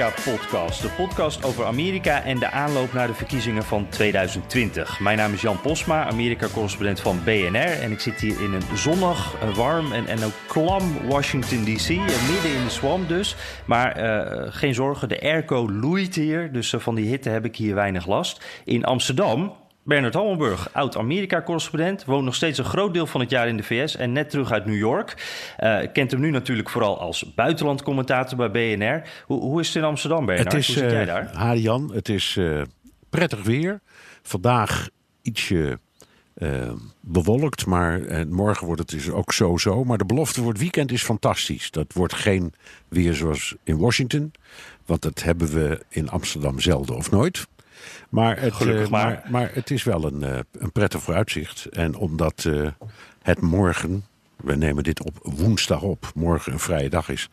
Amerika-podcast. De podcast over Amerika en de aanloop naar de verkiezingen van 2020. Mijn naam is Jan Posma, Amerika-correspondent van BNR. En ik zit hier in een zonnig, eh, warm en, en ook klam Washington D.C. eh, Midden in de swamp dus. Maar uh, geen zorgen, de airco loeit hier. Dus van die hitte heb ik hier weinig last. In Amsterdam Bernard Hammelburg, oud-Amerika-correspondent, woont nog steeds een groot deel van het jaar in de VS en net terug uit New York. Uh, kent hem nu natuurlijk vooral als buitenlandcommentator bij BNR. Hoe, hoe, is het in Amsterdam, Bernard? Het is, hoe zit jij daar? Uh, Jan, het is uh, prettig weer. Vandaag ietsje bewolkt, maar morgen wordt het dus ook zo-zo. Maar de belofte voor het weekend is fantastisch. Dat wordt geen weer zoals in Washington, want dat hebben we in Amsterdam zelden of nooit. Maar het, uh, maar. Maar, maar het is wel een, uh, een prettig vooruitzicht. En omdat uh, het morgen, we nemen dit op woensdag op, morgen een vrije dag is.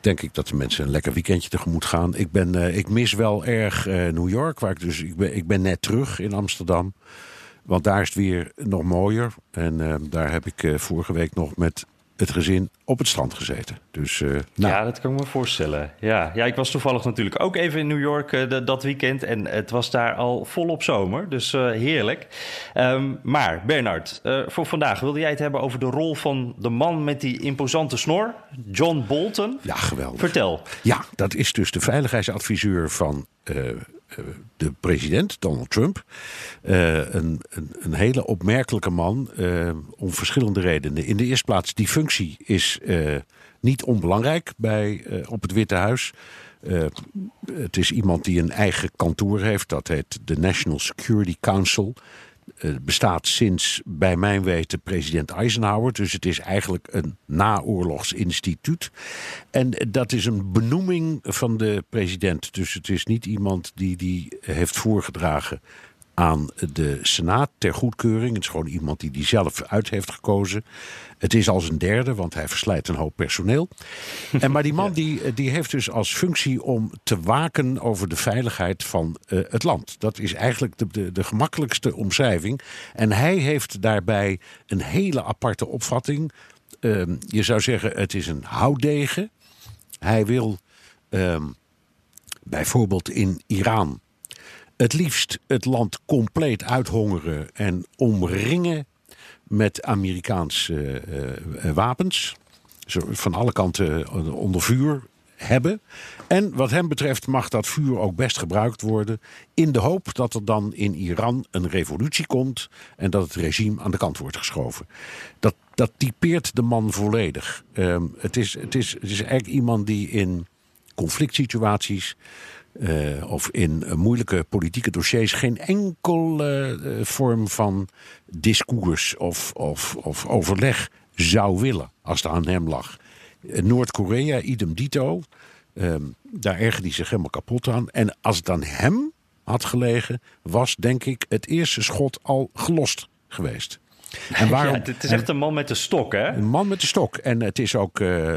Denk ik dat de mensen een lekker weekendje tegemoet gaan. Ik, ben, ik mis wel erg New York, waar ik dus. Ik ben, ik ben net terug in Amsterdam. Want daar is het weer nog mooier. En daar heb ik vorige week nog met het gezin op het strand gezeten. Dus, uh, nou. Ja, dat kan ik me voorstellen. Ja. ja, ik was toevallig natuurlijk ook even in New York uh, de, dat weekend. En het was daar al volop zomer. Dus uh, heerlijk. Um, maar Bernard, voor vandaag wilde jij het hebben over de rol van de man met die imposante snor, John Bolton. Ja, geweldig. Vertel. Ja, dat is dus de veiligheidsadviseur van de president, Donald Trump. Uh, een, een, een, hele opmerkelijke man uh, om verschillende redenen. In de eerste plaats, die functie is niet onbelangrijk bij, op het Witte Huis. het is iemand die een eigen kantoor heeft, dat heet de National Security Council. Het bestaat sinds, bij mijn weten, president Eisenhower. Dus het is eigenlijk een naoorlogsinstituut. En dat is een benoeming van de president. Dus het is niet iemand die die heeft voorgedragen aan de Senaat ter goedkeuring. Het is gewoon iemand die die zelf uit heeft gekozen. Het is als een derde, want hij verslijt een hoop personeel. En maar die man die, die heeft dus als functie om te waken over de veiligheid van uh, het land. Dat is eigenlijk de, de, de gemakkelijkste omschrijving. En hij heeft daarbij een hele aparte opvatting. Uh, je zou zeggen, het is een houtdegen. Hij wil uh, bijvoorbeeld in Iran het liefst het land compleet uithongeren en omringen met Amerikaanse uh, wapens. Van alle kanten onder vuur hebben. En wat hem betreft mag dat vuur ook best gebruikt worden. In de hoop dat er dan in Iran een revolutie komt. En dat het regime aan de kant wordt geschoven. Dat, dat typeert de man volledig. Um, het, is, het, is, het is eigenlijk iemand die in conflict situaties. Uh, of in moeilijke politieke dossiers geen enkele uh, vorm van discours of, of, of, overleg zou willen als het aan hem lag. Noord-Korea, idem dito. daar ergerde hij zich helemaal kapot aan. En als het aan hem had gelegen, was denk ik het eerste schot al gelost geweest. En waarom, ja, het is echt een man met de stok, hè? Een man met de stok. En het is ook, uh,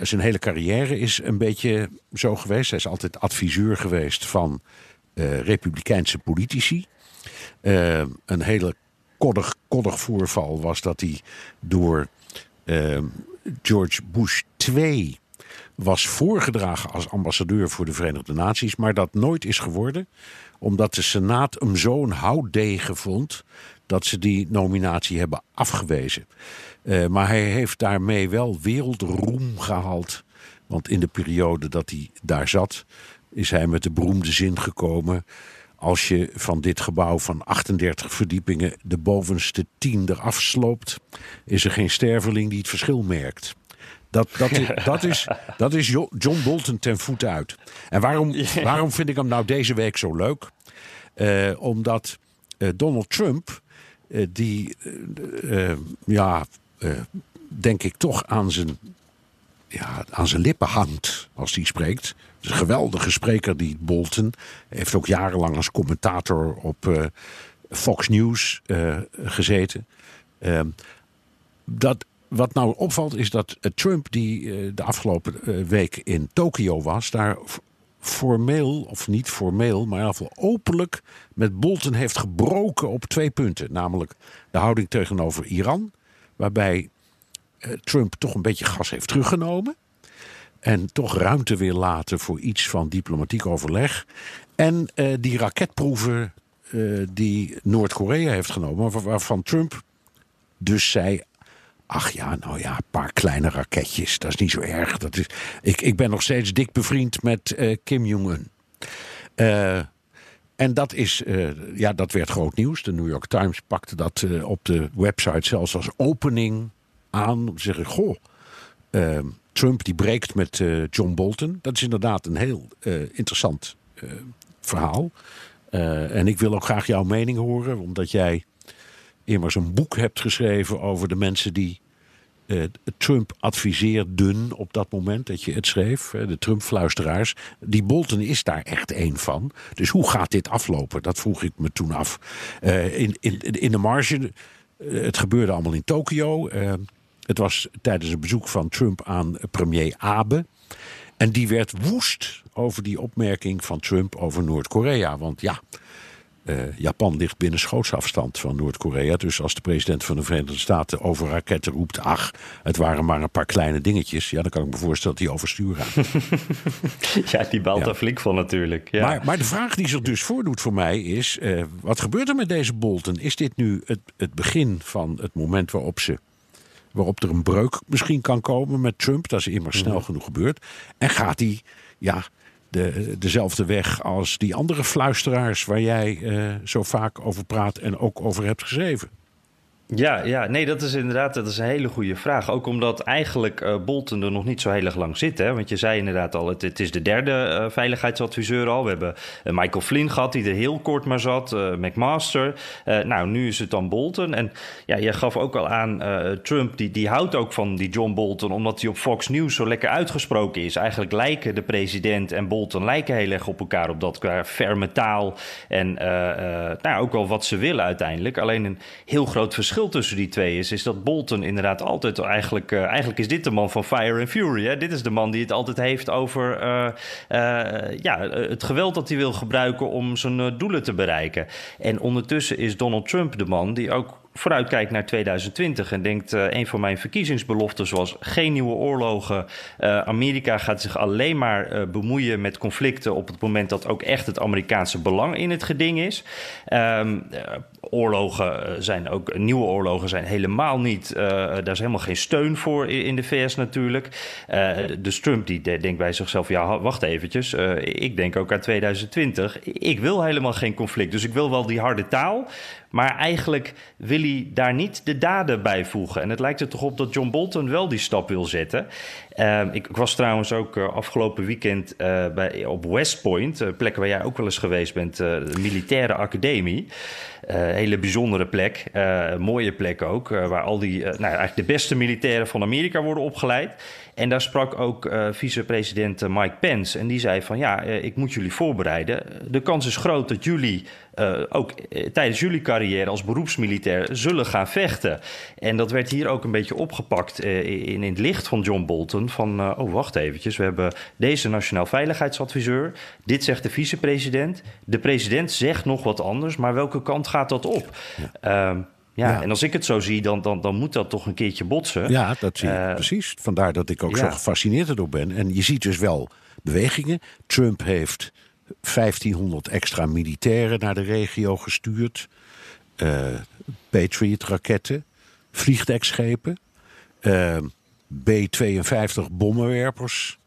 zijn hele carrière is een beetje zo geweest. Hij is altijd adviseur geweest van uh, republikeinse politici. Uh, een hele koddig, koddig voorval was dat hij door George Bush II was voorgedragen als ambassadeur voor de Verenigde Naties, maar dat nooit is geworden, omdat de Senaat hem zo'n houtdegen vond dat ze die nominatie hebben afgewezen. Uh, maar hij heeft daarmee wel wereldroem gehaald. Want in de periode dat hij daar zat, is hij met de beroemde zin gekomen. Als je van dit gebouw van 38 verdiepingen de bovenste 10 eraf sloopt, is er geen sterveling die het verschil merkt. Dat, dat, is, dat, is, dat is John Bolton ten voeten uit. En waarom, waarom vind ik hem nou deze week zo leuk? Uh, omdat uh, Donald Trump, die, ja, denk ik toch aan zijn, ja, aan zijn lippen hangt als hij spreekt. Een geweldige spreker, die Bolton. Heeft ook jarenlang als commentator op Fox News gezeten. Ehm, dat, wat nou opvalt is dat Trump, die de afgelopen week in Tokio was, daar formeel, of niet formeel, maar in ieder geval openlijk met Bolton heeft gebroken op twee punten. Namelijk de houding tegenover Iran, waarbij eh, Trump toch een beetje gas heeft teruggenomen. En toch ruimte wil laten voor iets van diplomatiek overleg. En uh, die raketproeven uh, die Noord-Korea heeft genomen, waarvan Trump dus zei: Ach ja, nou ja, een paar kleine raketjes. Dat is niet zo erg. Dat is, ik, ik ben nog steeds dik bevriend met uh, Kim Jong-un. Uh, en dat, is, uh, ja, dat werd groot nieuws. De New York Times pakte dat op de website zelfs als opening aan. Om te zeggen, goh, Trump die breekt met John Bolton. Dat is inderdaad een heel interessant verhaal. en ik wil ook graag jouw mening horen, omdat jij immers een boek hebt geschreven over de mensen die uh, Trump adviseerden op dat moment dat je het schreef. De Trump-fluisteraars. Die Bolton is daar echt één van. Dus hoe gaat dit aflopen? Dat vroeg ik me toen af. Uh, in, in, in de marge, uh, het gebeurde allemaal in Tokio. het was tijdens een bezoek van Trump aan premier Abe. En die werd woest over die opmerking van Trump over Noord-Korea. Want ja, uh, Japan ligt binnen schootsafstand van Noord-Korea. Dus als de president van de Verenigde Staten over raketten roept... ach, het waren maar een paar kleine dingetjes... ja, dan kan ik me voorstellen dat hij overstuur gaat. ja, die balt er flink van natuurlijk. Ja. Maar, maar, de vraag die zich dus voordoet voor mij is... Uh, wat gebeurt er met deze Bolton? Is dit nu het, het begin van het moment waarop ze waarop er een breuk misschien kan komen met Trump. Dat is immers snel mhm. genoeg gebeurd. En gaat hij ja, de, dezelfde weg als die andere fluisteraars waar jij uh, zo vaak over praat en ook over hebt geschreven? Ja, ja, nee, dat is inderdaad dat is een hele goede vraag. Ook omdat eigenlijk uh, Bolton er nog niet zo heel erg lang zit. Hè? Want je zei inderdaad al, het, het is de derde uh, veiligheidsadviseur al. We hebben uh, Michael Flynn gehad, die er heel kort maar zat. McMaster. nou, nu is het dan Bolton. En ja, je gaf ook al aan, Trump die, die houdt ook van die John Bolton... omdat hij op Fox News zo lekker uitgesproken is. Eigenlijk lijken de president en Bolton lijken heel erg op elkaar... op dat qua ferme taal en nou, ook wel wat ze willen uiteindelijk. Alleen een heel groot verschil tussen die twee is, is dat Bolton inderdaad altijd eigenlijk, uh, eigenlijk is dit de man van Fire and Fury. Hè? Dit is de man die het altijd heeft over uh, uh, ja, het geweld dat hij wil gebruiken om zijn doelen te bereiken. En ondertussen is Donald Trump de man die ook vooruitkijkt naar 2020 en denkt: uh, een van mijn verkiezingsbeloften was geen nieuwe oorlogen. Uh, Amerika gaat zich alleen maar uh, bemoeien met conflicten op het moment dat ook echt het Amerikaanse belang in het geding is. Um, oorlogen zijn ook nieuwe oorlogen zijn helemaal niet. daar is helemaal geen steun voor in de VS natuurlijk. dus Trump die denkt bij zichzelf: ja, wacht eventjes. ik denk ook aan 2020. Ik wil helemaal geen conflict. Dus ik wil wel die harde taal. Maar eigenlijk wil hij daar niet de daden bij voegen. En het lijkt er toch op dat John Bolton wel die stap wil zetten. Uh, ik, was trouwens ook uh, afgelopen weekend uh, bij, op West Point, uh, plek waar jij ook wel eens geweest bent, de militaire academie. hele bijzondere plek, mooie plek ook, waar al die, nou, eigenlijk de beste militairen van Amerika worden opgeleid. En daar sprak ook uh, vicepresident Mike Pence. En die zei van ja, ik moet jullie voorbereiden. De kans is groot dat jullie ook tijdens jullie carrière als beroepsmilitair zullen gaan vechten. En dat werd hier ook een beetje opgepakt in, in het licht van John Bolton. Van oh, wacht eventjes, we hebben deze nationaal veiligheidsadviseur. Dit zegt de vicepresident. De president zegt nog wat anders, maar welke kant gaat dat op? Ja. Ehm, ja, en als ik het zo zie, dan, dan, dan moet dat toch een keertje botsen. Ja, dat zie je uh, precies. Vandaar dat ik ook ja. zo gefascineerd erdoor ben. En je ziet dus wel bewegingen. Trump heeft 1500 extra militairen naar de regio gestuurd. Uh, Patriot-raketten, vliegdekschepen, uh, B-52 bommenwerpers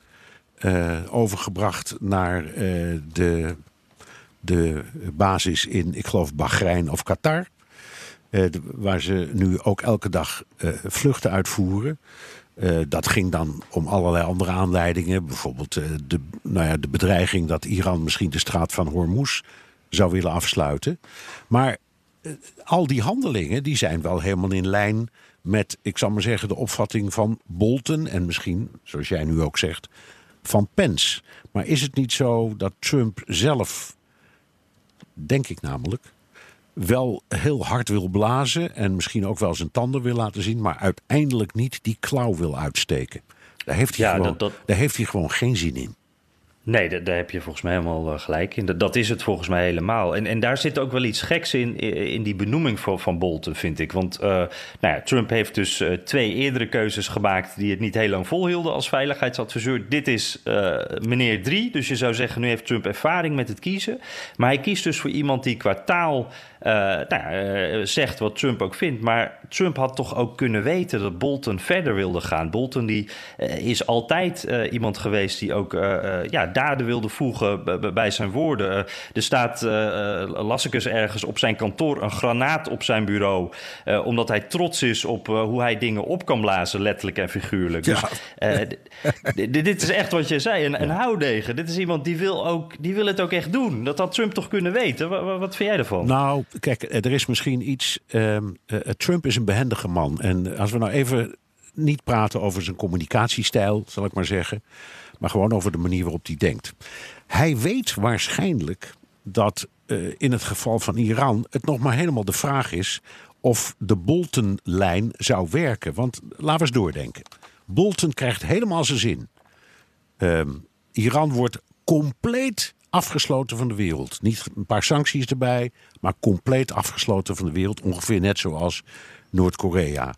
uh, overgebracht naar de, de basis in, ik geloof, Bahrein of Qatar. Uh, waar ze nu ook elke dag vluchten uitvoeren. Dat ging dan om allerlei andere aanleidingen. Bijvoorbeeld de, nou ja, de bedreiging dat Iran misschien de straat van Hormuz zou willen afsluiten. Maar al die handelingen die zijn wel helemaal in lijn met, ik zal maar zeggen, de opvatting van Bolton en misschien, zoals jij nu ook zegt, van Pence. Maar is het niet zo dat Trump zelf, denk ik namelijk, wel heel hard wil blazen en misschien ook wel zijn tanden wil laten zien, maar uiteindelijk niet die klauw wil uitsteken? Daar heeft hij, ja, gewoon, dat, dat... daar heeft hij gewoon geen zin in. Nee, daar, heb je volgens mij helemaal eh, gelijk in. Dat, is het volgens mij helemaal. En, en daar zit ook wel iets geks in, in die benoeming van, van Bolton, vind ik. Want uh, nou ja, Trump heeft dus uh, twee eerdere keuzes gemaakt die het niet heel lang volhielden als veiligheidsadviseur. Dit is meneer drie, dus je zou zeggen, nu heeft Trump ervaring met het kiezen. Maar hij kiest dus voor iemand die qua taal nou, zegt wat Trump ook vindt. Maar Trump had toch ook kunnen weten dat Bolton verder wilde gaan. Bolton die, is altijd iemand geweest die ook ja, daden wilde voegen bij zijn woorden. Eh, er staat, uh, las ik eens ergens, op zijn kantoor een granaat op zijn bureau. Uh, omdat hij trots is op hoe hij dingen op kan blazen, letterlijk en figuurlijk. Ja. Dus, dit is echt wat je zei, een, een houdegen. Dit is iemand die wil, ook, die wil het ook echt doen. Dat had Trump toch kunnen weten? Wat, wat vind jij ervan? Nou, kijk, er is misschien iets... Um, Trump is een behendige man. En als we nou even niet praten over zijn communicatiestijl, zal ik maar zeggen maar gewoon over de manier waarop hij denkt. Hij weet waarschijnlijk dat uh, in het geval van Iran het nog maar helemaal de vraag is of de Bolton-lijn zou werken. Want laten we eens doordenken. Bolton krijgt helemaal zijn zin. Uh, Iran wordt compleet afgesloten van de wereld. Niet een paar sancties erbij, maar compleet afgesloten van de wereld. Ongeveer net zoals Noord-Korea.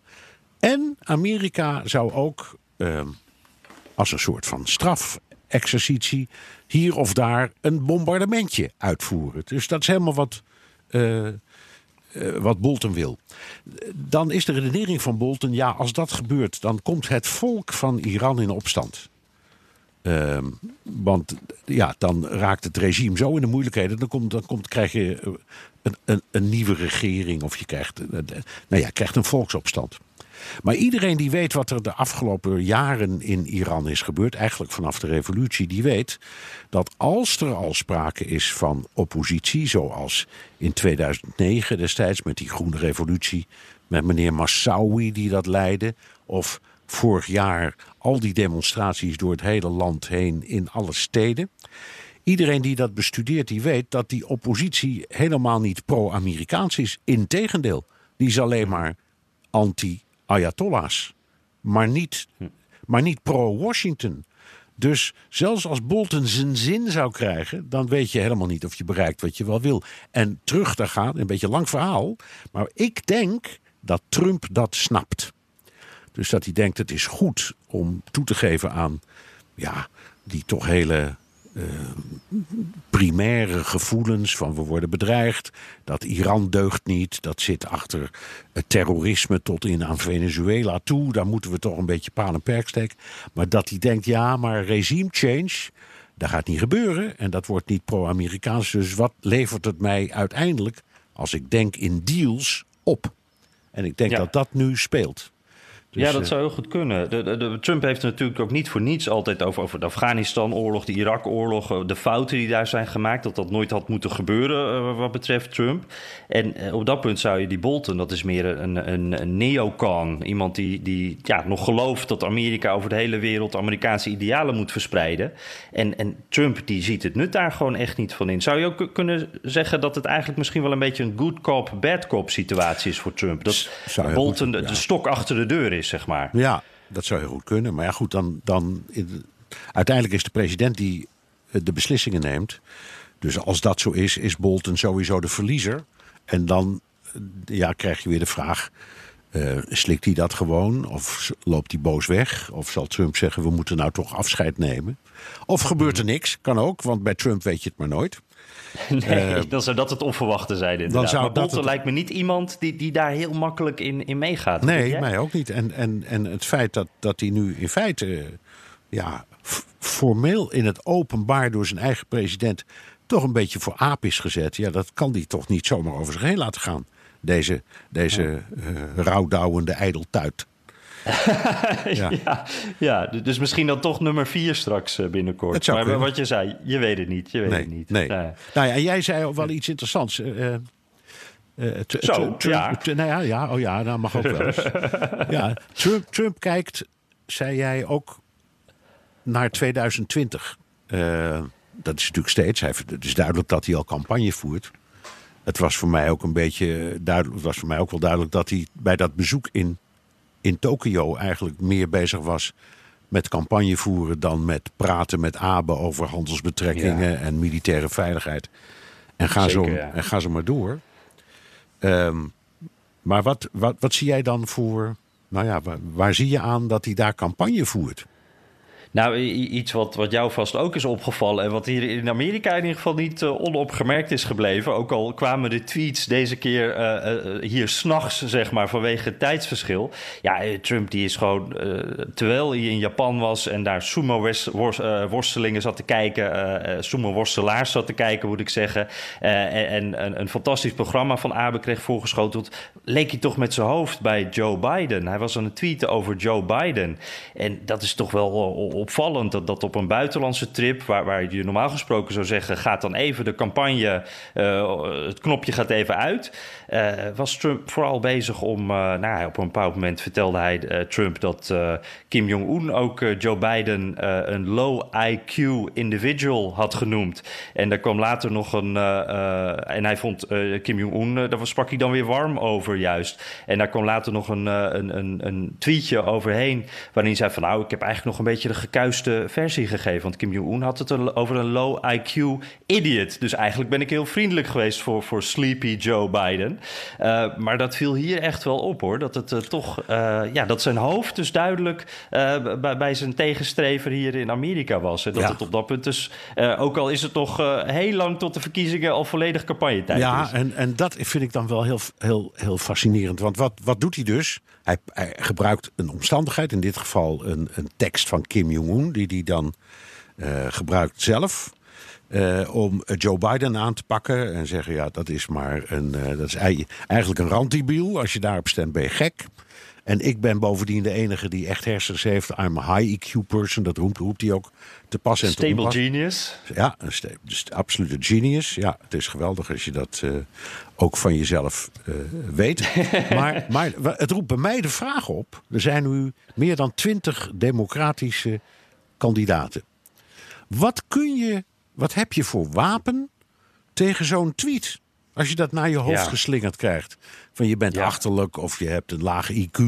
En Amerika zou ook uh, als een soort van strafexercitie hier of daar een bombardementje uitvoeren. Dus dat is helemaal wat, uh, uh, wat Bolton wil. Dan is de redenering van Bolton: ja, als dat gebeurt, dan komt het volk van Iran in opstand. Uh, want ja, dan raakt het regime zo in de moeilijkheden. Dan, komt, dan komt, krijg je een, een, een nieuwe regering of je krijgt, nou ja, krijgt een volksopstand. Maar iedereen die weet wat er de afgelopen jaren in Iran is gebeurd, eigenlijk vanaf de revolutie, die weet dat als er al sprake is van oppositie, zoals in 2009 destijds met die groene revolutie, met meneer Massaoui die dat leidde, of vorig jaar al die demonstraties door het hele land heen in alle steden. Iedereen die dat bestudeert, die weet dat die oppositie helemaal niet pro-Amerikaans is. Integendeel, die is alleen maar anti ayatollahs, maar niet, maar niet pro-Washington. Dus zelfs als Bolton zijn zin zou krijgen, dan weet je helemaal niet of je bereikt wat je wel wil. En terug te gaan, een beetje lang verhaal, maar ik denk dat Trump dat snapt. Dus dat hij denkt: het is goed om toe te geven aan ja, die toch hele uh, primaire gevoelens van we worden bedreigd. Dat Iran deugt niet. Dat zit achter het terrorisme tot in aan Venezuela toe. Daar moeten we toch een beetje paal en perk steken. Maar dat hij denkt ja, maar regime change. Dat gaat niet gebeuren en dat wordt niet pro-Amerikaans. Dus wat levert het mij uiteindelijk, als ik denk in deals, op? En ik denk dat dat nu speelt. Dus, ja, dat eh, zou heel goed kunnen. De, de, Trump heeft natuurlijk ook niet voor niets altijd over, over de Afghanistan-oorlog, de Irak-oorlog, eh, de fouten die daar zijn gemaakt, dat dat nooit had moeten gebeuren eh, wat betreft Trump. En op dat punt zou je die Bolton, dat is meer een, een, een neocon, iemand die, die ja, nog gelooft dat Amerika over de hele wereld Amerikaanse idealen moet verspreiden. En, en Trump die ziet het nut daar gewoon echt niet van in. Zou je ook kunnen zeggen dat het eigenlijk misschien wel een beetje een good cop, bad cop situatie is voor Trump? Dat Bolton de, de stok achter de deur is zeg maar. Ja, dat zou heel goed kunnen. Maar ja, goed, dan, dan uiteindelijk is de president die eh, de beslissingen neemt. Dus als dat zo is, is Bolton sowieso de verliezer. En dan eh, ja, krijg je weer de vraag: uh, slikt hij dat gewoon? Of loopt hij boos weg? Of zal Trump zeggen: we moeten nou toch afscheid nemen? Of gebeurt er niks? Kan ook, want bij Trump weet je het maar nooit. Nee, uh, dan zou dat het onverwachte zijn inderdaad. Dan zou maar Bolton lijkt me niet iemand die, die daar heel makkelijk in, in meegaat. Nee, mij ook niet. En, en, en het feit dat, dat hij nu in feite ja, formeel in het openbaar door zijn eigen president toch een beetje voor aap is gezet. Ja, dat kan hij toch niet zomaar over zich heen laten gaan. Deze, deze uh, rouwdouwende ijdeltuit. ja. ja. dus misschien dan toch nummer vier straks binnenkort. Maar kunnen. wat je zei, je weet het niet. Je weet nee, het niet. Nee. Nou ja, en jij zei ook wel iets interessants. Zo, ja. Nou ja, ja, oh ja, dat mag ook wel eens. ja, Trump, Trump kijkt, zei jij, ook naar 2020. dat is natuurlijk steeds. het is duidelijk dat hij al campagne voert het was voor mij ook een beetje duidelijk. Het was voor mij ook wel duidelijk dat hij bij dat bezoek in, in Tokio eigenlijk meer bezig was met campagne voeren dan met praten met Abe over handelsbetrekkingen en militaire veiligheid. En ga, zo, en ga zo maar door. Ehm, maar wat, wat, wat zie jij dan voor. Nou ja, waar, waar zie je aan dat hij daar campagne voert? Nou, iets wat, wat jou vast ook is opgevallen en wat hier in Amerika in ieder geval niet uh, onopgemerkt is gebleven. Ook al kwamen de tweets deze keer uh, uh, hier s'nachts, zeg maar, vanwege het tijdsverschil. Ja, Trump die is gewoon, terwijl hij in Japan was en daar sumo-worstelingen zat te kijken, sumo-worstelaars zat te kijken, moet ik zeggen. en een, een, fantastisch programma van Abe kreeg voorgeschoteld, leek hij toch met zijn hoofd bij Joe Biden. Hij was aan het tweeten over Joe Biden. En dat is toch wel opvallend dat, dat op een buitenlandse trip, waar, waar je normaal gesproken zou zeggen, gaat dan even de campagne, uh, het knopje gaat even uit. Uh, was Trump vooral bezig om, uh, nou, op een bepaald moment vertelde hij Trump dat Kim Jong-un ook Joe Biden een low IQ individual had genoemd. En daar kwam later nog een, en hij vond Kim Jong-un, daar sprak hij dan weer warm over juist. En daar kwam later nog een, een, een, een tweetje overheen, waarin hij zei van nou, ik heb eigenlijk nog een beetje de gekuiste versie gegeven. Want Kim Jong-un had het over een low IQ idiot. Dus eigenlijk ben ik heel vriendelijk geweest voor, voor Sleepy Joe Biden. Uh, maar dat viel hier echt wel op hoor. Dat het uh, toch, uh, ja, dat zijn hoofd dus duidelijk bij, bij, zijn tegenstrever hier in Amerika was. En dat ja. het op dat punt dus, ook al is het nog heel lang tot de verkiezingen al volledig campagnetijd ja, is. Ja, en, en dat vind ik dan wel heel, heel, heel fascinerend. Want wat, wat doet hij dus? Hij, hij, gebruikt een omstandigheid, in dit geval een, een tekst van Kim Jong-un, die hij dan gebruikt zelf. Uh, om Joe Biden aan te pakken en zeggen: ja, dat is maar een. Uh, dat is eigenlijk een rantibiel. Als je daarop stemt, ben je gek. En ik ben bovendien de enige die echt hersens heeft. I'm a high EQ person. Dat roept, roept hij ook te pas en Stable te onpas. genius. Ja, een dus absolute genius. Ja, het is geweldig als je dat uh, ook van jezelf uh, weet. maar, maar het roept bij mij de vraag op. Er zijn nu meer dan twintig democratische kandidaten. Wat kun je, wat heb je voor wapen tegen zo'n tweet? Als je dat naar je hoofd ja. geslingerd krijgt. Van je bent ja. achterlijk of je hebt een lage IQ.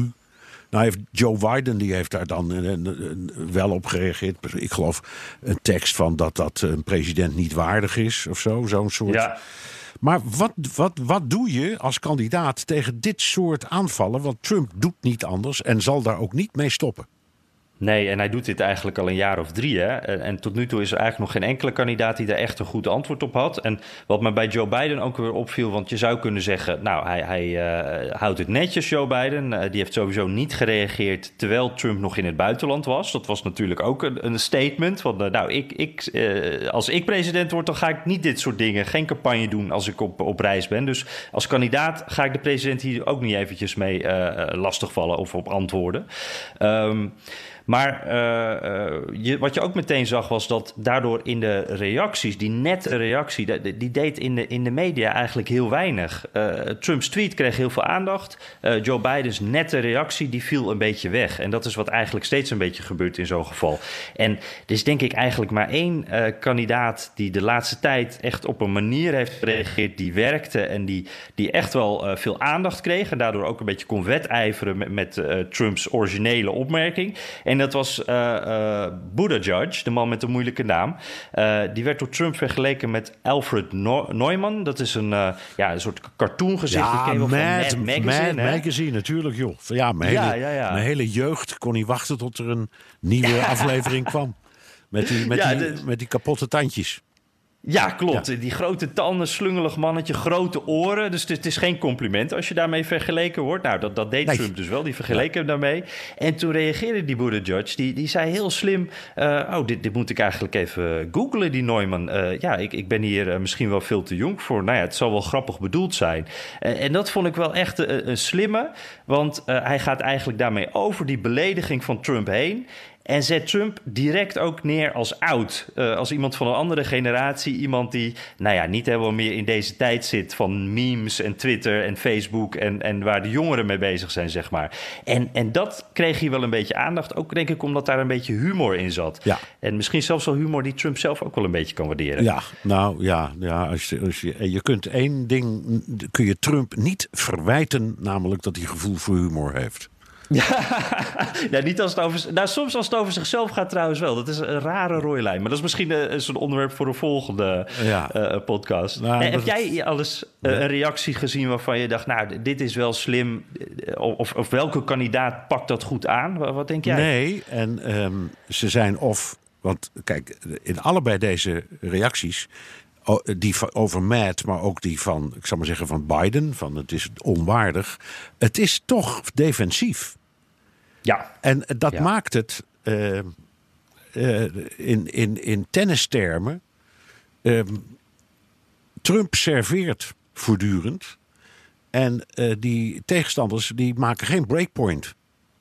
Nou heeft Joe Biden die heeft daar dan een, een, een, wel op gereageerd. Ik geloof een tekst van dat dat een president niet waardig is of zo. Zo'n soort. Ja. Maar wat, wat, wat doe je als kandidaat tegen dit soort aanvallen? Want Trump doet niet anders en zal daar ook niet mee stoppen. Nee, en hij doet dit eigenlijk al een jaar of drie. Hè? En, tot nu toe is er eigenlijk nog geen enkele kandidaat die daar echt een goed antwoord op had. En wat me bij Joe Biden ook weer opviel, want je zou kunnen zeggen, nou, hij, hij uh, houdt het netjes, Joe Biden. Uh, die heeft sowieso niet gereageerd terwijl Trump nog in het buitenland was. Dat was natuurlijk ook een, een statement. Want uh, nou, ik, ik, als ik president word, dan ga ik niet dit soort dingen, geen campagne doen als ik op, op reis ben. Dus als kandidaat ga ik de president hier ook niet eventjes mee lastigvallen of op antwoorden. Um, maar uh, je, wat je ook meteen zag was dat daardoor in de reacties, die nette reactie, die, deed in de, in de media eigenlijk heel weinig. Uh, Trumps tweet kreeg heel veel aandacht. Joe Bidens nette reactie, die viel een beetje weg. En dat is wat eigenlijk steeds een beetje gebeurt in zo'n geval. En er is denk ik eigenlijk maar één kandidaat die de laatste tijd echt op een manier heeft gereageerd die werkte en die, die echt wel veel aandacht kreeg. En daardoor ook een beetje kon wedijveren met, met Trumps originele opmerking. En dat was uh, uh, Buddha Judge, de man met de moeilijke naam. Uh, die werd door Trump vergeleken met Alfred no Neumann. Dat is een, ja, een soort cartoon gezicht. Ja, Mad, Mad, Magazine. Mad Magazine, natuurlijk joh. Ja, mijn, ja, hele, ja, ja. mijn hele jeugd kon niet wachten tot er een nieuwe aflevering kwam. Met die, met, die, met die kapotte tandjes. Ja, klopt. Die grote tanden, slungelig mannetje, grote oren. Dus het is geen compliment als je daarmee vergeleken wordt. Nou, dat, dat deed Trump dus wel. Die vergeleek hem daarmee. En toen reageerde die Buttigieg. Die, die zei heel slim... Uh, oh, dit, dit moet ik eigenlijk even googlen, die Neumann. Uh, ja, ik, ik ben hier uh, misschien wel veel te jong voor. Nou ja, het zal wel grappig bedoeld zijn. en dat vond ik wel echt een, een slimme. Want hij gaat eigenlijk daarmee over die belediging van Trump heen. En zet Trump direct ook neer als oud. Uh, als iemand van een andere generatie. Iemand die, nou ja, niet helemaal meer in deze tijd zit van memes en Twitter en Facebook. En, en waar de jongeren mee bezig zijn, zeg maar. En, en dat kreeg hier wel een beetje aandacht. Ook denk ik omdat daar een beetje humor in zat. Ja. En misschien zelfs wel humor die Trump zelf ook wel een beetje kan waarderen. Ja, nou ja, ja als je, als je, je kunt één ding. kun je Trump niet verwijten. Namelijk dat hij gevoel voor humor heeft. Ja, niet als het over... Nou, soms als het over zichzelf gaat trouwens wel. Dat is een rare rooilijn. Maar dat is misschien een, eh, zo'n onderwerp voor een volgende ja. uh, podcast. Nou, heb jij alles uh, een reactie gezien waarvan je dacht... nou, dit is wel slim. Of, of welke kandidaat pakt dat goed aan? Wat, wat denk jij? Nee, en um, ze zijn of... Want kijk, in allebei deze reacties die over Matt, maar ook die van, ik zal maar zeggen, van Biden, van het is onwaardig. Het is toch defensief. Ja. En dat maakt het uh, uh, in, in, in tennistermen. Uh, Trump serveert voortdurend. En eh, die tegenstanders die maken geen breakpoint.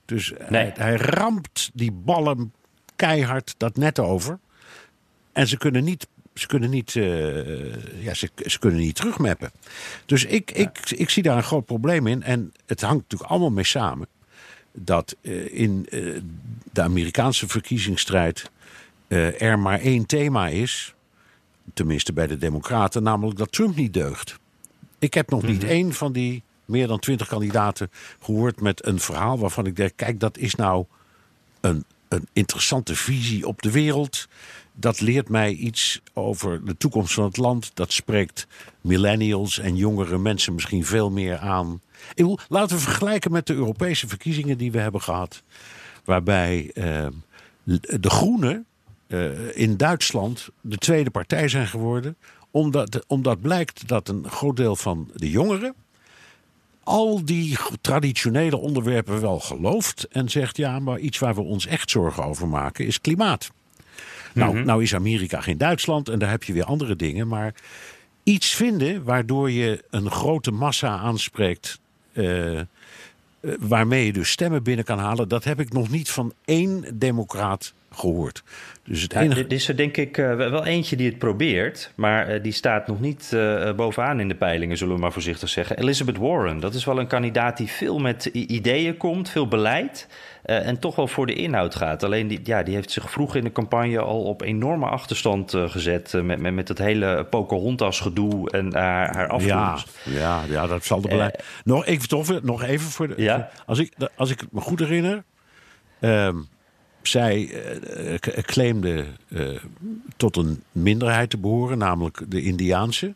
Dus hij, hij ramt die ballen keihard dat net over. En ze kunnen niet ze kunnen niet, uh, ja, ze, ze, kunnen niet terugmappen. Dus ik, ik, ik zie daar een groot probleem in. En het hangt natuurlijk allemaal mee samen dat uh, in uh, de Amerikaanse verkiezingsstrijd er maar één thema is. Tenminste bij de Democraten, namelijk dat Trump niet deugt. Ik heb nog niet mhm. één van die meer dan twintig kandidaten gehoord met een verhaal waarvan ik denk: kijk, dat is nou een, een interessante visie op de wereld dat leert mij iets over de toekomst van het land. Dat spreekt millennials en jongere mensen misschien veel meer aan. Laten we vergelijken met de Europese verkiezingen die we hebben gehad. Waarbij uh, de Groenen uh, in Duitsland de tweede partij zijn geworden. Omdat, omdat blijkt dat een groot deel van de jongeren al die traditionele onderwerpen wel gelooft. En zegt ja, maar iets waar we ons echt zorgen over maken is klimaat. Nou, mhm. nou is Amerika geen Duitsland en daar heb je weer andere dingen. Maar iets vinden waardoor je een grote massa aanspreekt. Uh, waarmee je dus stemmen binnen kan halen. Dat heb ik nog niet van één democraat gehoord. Dus het enige... Is er denk ik uh, wel eentje die het probeert, maar uh, die staat nog niet uh, bovenaan in de peilingen, zullen we maar voorzichtig zeggen. Elizabeth Warren, dat is wel een kandidaat die veel met ideeën komt, veel beleid en toch wel voor de inhoud gaat. Alleen die, ja, die heeft zich vroeg in de campagne al op enorme achterstand gezet met, met, met het hele Pocahontas gedoe en haar, haar afkomst. Ja, ja, ja, dat zal de beleid. nog even toch, nog even voor de. Ja? Als ik, als ik me goed herinner. Um, zij uh, claimde uh, tot een minderheid te behoren, namelijk de Indiaanse.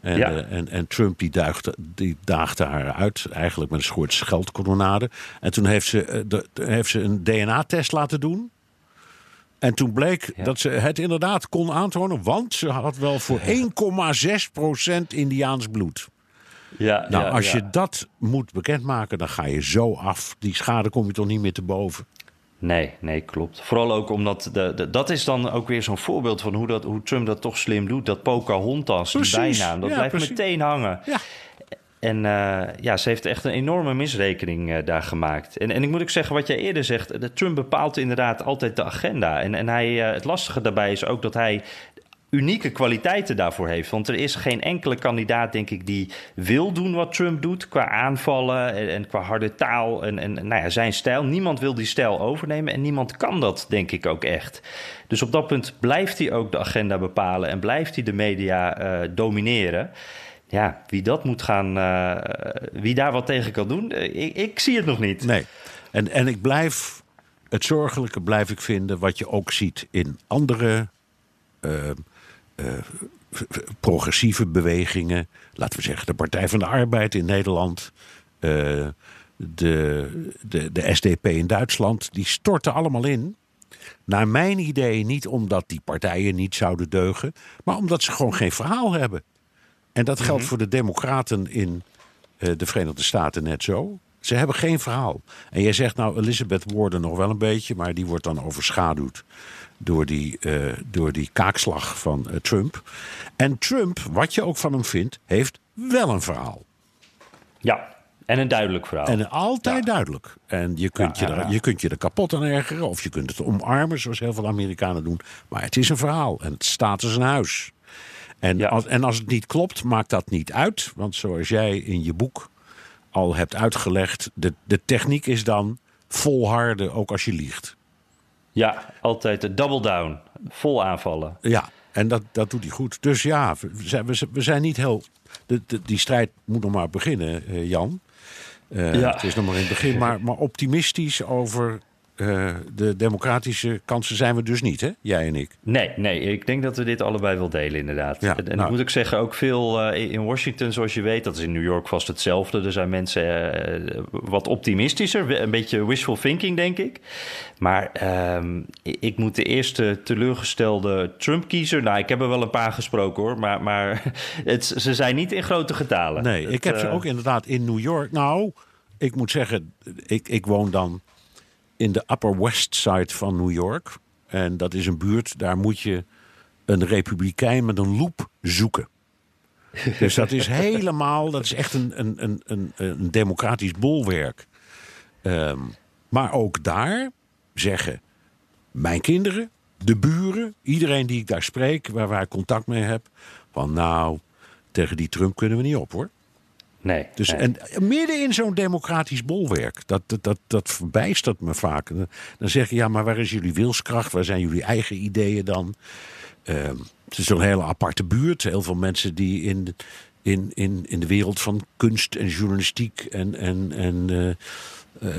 En, ja. uh, en, en, Trump die, duigde, die daagde haar uit, eigenlijk met een soort scheldkolonnade. En toen heeft ze, de, heeft ze een DNA-test laten doen. En toen bleek ja. dat ze het inderdaad kon aantonen, want ze had wel voor 1,6% Indiaans bloed. Ja, nou, ja, als je dat moet bekendmaken, dan ga je zo af. Die schade kom je toch niet meer te boven. Nee, nee, klopt. Vooral ook omdat de, de, dat is dan ook weer zo'n voorbeeld van hoe, dat, hoe Trump dat toch slim doet. Dat Pocahontas, die bijnaam, dat blijft meteen hangen. Ja. En uh, ja, ze heeft echt een enorme misrekening uh, daar gemaakt. En, en ik moet ook zeggen, wat jij eerder zegt, Trump bepaalt inderdaad altijd de agenda. En, en hij, uh, het lastige daarbij is ook dat hij unieke kwaliteiten daarvoor heeft. Want er is geen enkele kandidaat, denk ik, die wil doen wat Trump doet. Qua aanvallen en, qua harde taal en, en nou ja, zijn stijl. Niemand wil die stijl overnemen en niemand kan dat, denk ik, ook echt. Dus op dat punt blijft hij ook de agenda bepalen en blijft hij de media uh, domineren. Ja, wie dat moet gaan, uh, wie daar wat tegen kan doen, uh, ik, ik zie het nog niet. Nee, en, en ik blijf, het zorgelijke blijf ik vinden, wat je ook ziet in andere progressieve bewegingen. Laten we zeggen de Partij van de Arbeid in Nederland. Uh, de, de, de SDP in Duitsland. Die storten allemaal in. Naar mijn idee niet omdat die partijen niet zouden deugen, maar omdat ze gewoon geen verhaal hebben. En dat geldt voor de Democraten in eh, de Verenigde Staten net zo. Ze hebben geen verhaal. En jij zegt nou Elizabeth Warren nog wel een beetje, maar die wordt dan overschaduwd door die, eh, door die kaakslag van eh, Trump. En Trump, wat je ook van hem vindt, heeft wel een verhaal. Ja, en een duidelijk verhaal. En altijd duidelijk. En je kunt, Ja, je, ja, er, je kunt je er kapot aan ergeren. Of je kunt het omarmen, zoals heel veel Amerikanen doen. Maar het is een verhaal. En het staat als een huis. En, als, en als het niet klopt, maakt dat niet uit. Want zoals jij in je boek al hebt uitgelegd... de, de techniek is dan volharden, ook als je liegt. Ja, altijd de double down. Vol aanvallen. Ja, en dat, dat doet hij goed. Dus ja, we zijn, we zijn- niet heel... De, de- die strijd moet nog maar beginnen, eh, Jan. Eh, Ja. Het is nog maar in het begin, maar, maar optimistisch over eh, de democratische kansen zijn we dus niet, hè? Jij en ik. Nee, nee, ik denk dat we dit allebei wel delen, inderdaad. Ja, en en nou. ik moet ook zeggen, ook veel eh, in Washington, zoals je weet, dat is in New York vast hetzelfde. Er zijn mensen eh, wat optimistischer, een beetje wishful thinking, denk ik. Maar ehm, ik- moet de eerste teleurgestelde Trump-kiezer, nou, ik heb er wel een paar gesproken hoor, maar, maar het, ze zijn niet in grote getalen. Nee, Het, ik heb ze ook inderdaad in New York. Nou, ik moet zeggen, ik, ik woon dan in de Upper West Side van New York. En dat is een buurt, daar moet je een republikein met een loep zoeken. Dus dat is helemaal, dat is echt een, een, een, een, een democratisch bolwerk. Ehm, maar ook daar zeggen mijn kinderen, de buren, iedereen die ik daar spreek, waar, waar ik contact mee heb, van nou, tegen die Trump kunnen we niet op hoor. Nee, Dus, nee. En midden in zo'n democratisch bolwerk, dat, dat, dat, dat verbijstert me vaak. Dan- zeg je, ja, maar waar is jullie wilskracht? Waar zijn jullie eigen ideeën dan? Ehm, het is een hele aparte buurt. Heel veel mensen die in, de- in, in, in de wereld van kunst en journalistiek en, en, en eh,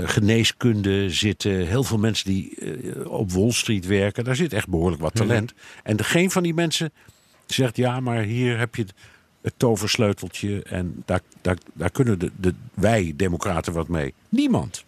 eh, geneeskunde zitten. Heel veel mensen die eh, op Wall Street werken. Daar zit echt behoorlijk wat talent. En geen van die mensen zegt, ja, maar hier heb je het toversleuteltje. En daar, daar, daar kunnen de, de, wij, democraten, wat mee. Niemand.